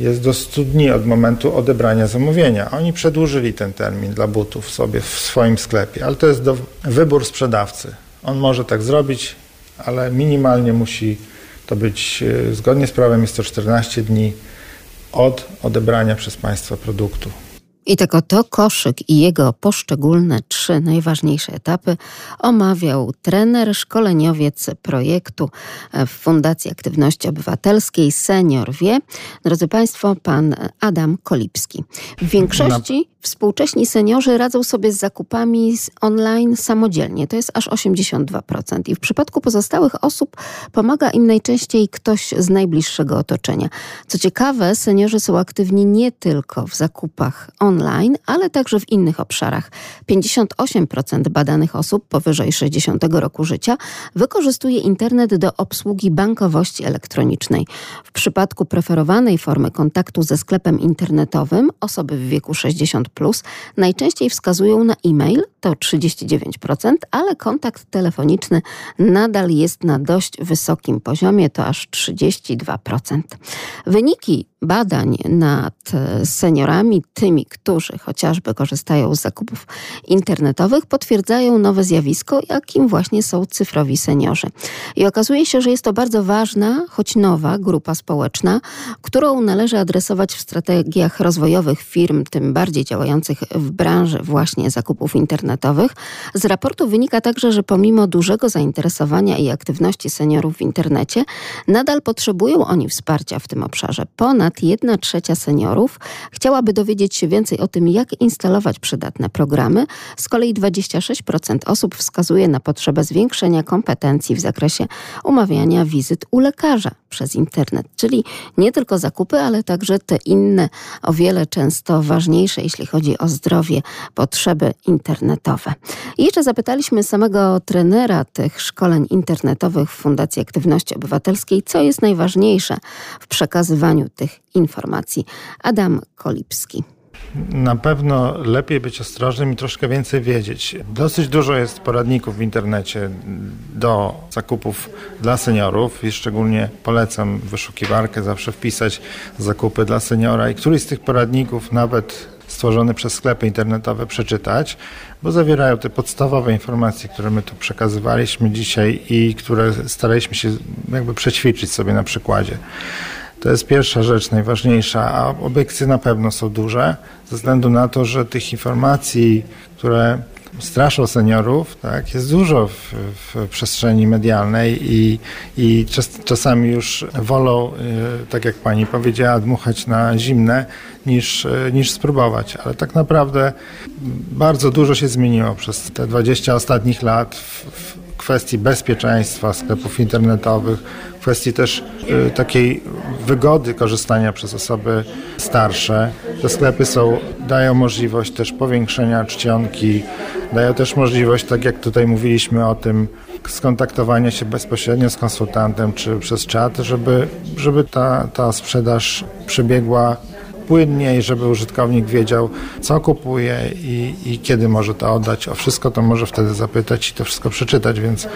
jest do 100 dni od momentu odebrania zamówienia. Oni przedłużyli ten termin dla butów sobie w swoim sklepie, ale to jest do wybór sprzedawcy. On może tak zrobić, ale minimalnie musi to być e, zgodnie z prawem jest to 14 dni od odebrania przez Państwa produktu. I tak oto koszyk i jego poszczególne trzy najważniejsze etapy omawiał trener, szkoleniowiec projektu w Fundacji Aktywności Obywatelskiej Senior Wie. Drodzy Państwo, pan Adam Kolipski. W większości współcześni seniorzy radzą sobie z zakupami online samodzielnie. To jest aż 82%. I w przypadku pozostałych osób pomaga im najczęściej ktoś z najbliższego otoczenia. Co ciekawe, seniorzy są aktywni nie tylko w zakupach online, ale także w innych obszarach. 58% badanych osób powyżej 60 roku życia wykorzystuje internet do obsługi bankowości elektronicznej. W przypadku preferowanej formy kontaktu ze sklepem internetowym osoby w wieku 60 plus najczęściej wskazują na e-mail, to 39%, ale kontakt telefoniczny nadal jest na dość wysokim poziomie, to aż 32%. Wyniki badań nad seniorami, tymi, którzy chociażby korzystają z zakupów internetowych, potwierdzają nowe zjawisko, jakim właśnie są cyfrowi seniorzy. I okazuje się, że jest to bardzo ważna, choć nowa grupa społeczna, którą należy adresować w strategiach rozwojowych firm, tym bardziej działających w branży właśnie zakupów internetowych. Z raportu wynika także, że pomimo dużego zainteresowania i aktywności seniorów w internecie, nadal potrzebują oni wsparcia w tym obszarze. Ponad ponad 1 trzecia seniorów chciałaby dowiedzieć się więcej o tym, jak instalować przydatne programy. Z kolei 26% osób wskazuje na potrzebę zwiększenia kompetencji w zakresie umawiania wizyt u lekarza przez internet, czyli nie tylko zakupy, ale także te inne, o wiele często ważniejsze, jeśli chodzi o zdrowie, potrzeby internetowe. I jeszcze zapytaliśmy samego trenera tych szkoleń internetowych w Fundacji Aktywności Obywatelskiej, co jest najważniejsze w przekazywaniu tych informacji. Adam Kolipski. Na pewno lepiej być ostrożnym i troszkę więcej wiedzieć. Dosyć dużo jest poradników w internecie do zakupów dla seniorów i szczególnie polecam wyszukiwarkę zawsze wpisać zakupy dla seniora i któryś z tych poradników nawet stworzony przez sklepy internetowe przeczytać, bo zawierają te podstawowe informacje, które my tu przekazywaliśmy dzisiaj i które staraliśmy się jakby przećwiczyć sobie na przykładzie. To jest pierwsza rzecz najważniejsza, a obiekcje na pewno są duże, ze względu na to, że tych informacji, które straszą seniorów, tak, jest dużo w, w przestrzeni medialnej i, i czas, czasami już wolą, y, tak jak pani powiedziała, dmuchać na zimne niż, y, niż spróbować. Ale tak naprawdę bardzo dużo się zmieniło przez te 20 ostatnich lat w, w kwestii bezpieczeństwa sklepów internetowych, kwestii też y, takiej wygody korzystania przez osoby starsze. Te sklepy są, dają możliwość też powiększenia czcionki, dają też możliwość, tak jak tutaj mówiliśmy o tym, skontaktowania się bezpośrednio z konsultantem czy przez czat, żeby, żeby ta, ta sprzedaż przebiegła płynniej, żeby użytkownik wiedział, co kupuje i, i kiedy może to oddać. O wszystko to może wtedy zapytać i to wszystko przeczytać, więc,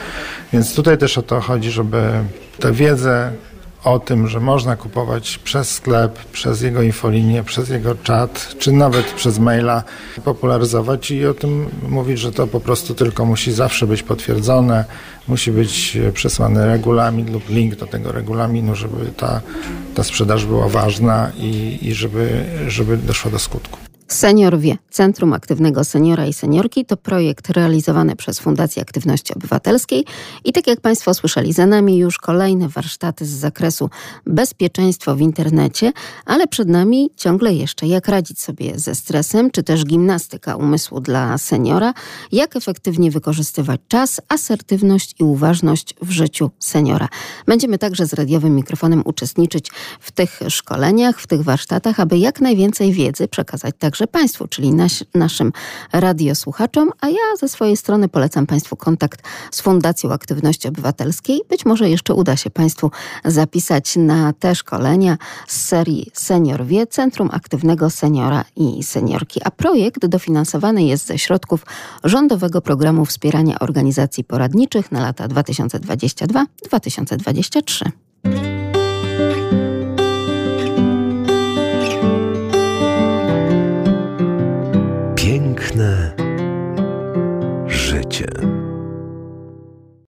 więc tutaj też o to chodzi, żeby tę wiedzę o tym, że można kupować przez sklep, przez jego infolinię, przez jego czat, czy nawet przez maila popularyzować i o tym mówić, że to po prostu tylko musi zawsze być potwierdzone, musi być przesłany regulamin lub link do tego regulaminu, żeby ta, ta sprzedaż była ważna i, i żeby, żeby doszła do skutku. Senior Wie, Centrum Aktywnego Seniora i Seniorki to projekt realizowany przez Fundację Aktywności Obywatelskiej i tak jak Państwo słyszeli, za nami już kolejne warsztaty z zakresu bezpieczeństwo w internecie, ale przed nami ciągle jeszcze jak radzić sobie ze stresem, czy też gimnastyka umysłu dla seniora, jak efektywnie wykorzystywać czas, asertywność i uważność w życiu seniora. Będziemy także z radiowym mikrofonem uczestniczyć w tych szkoleniach, w tych warsztatach, aby jak najwięcej wiedzy przekazać także także Państwu, czyli nas, naszym radiosłuchaczom, a ja ze swojej strony polecam Państwu kontakt z Fundacją Aktywności Obywatelskiej. Być może jeszcze uda się Państwu zapisać na te szkolenia z serii Senior Wie, Centrum Aktywnego Seniora i Seniorki. A projekt dofinansowany jest ze środków Rządowego Programu Wspierania Organizacji Poradniczych na lata 2022-2023.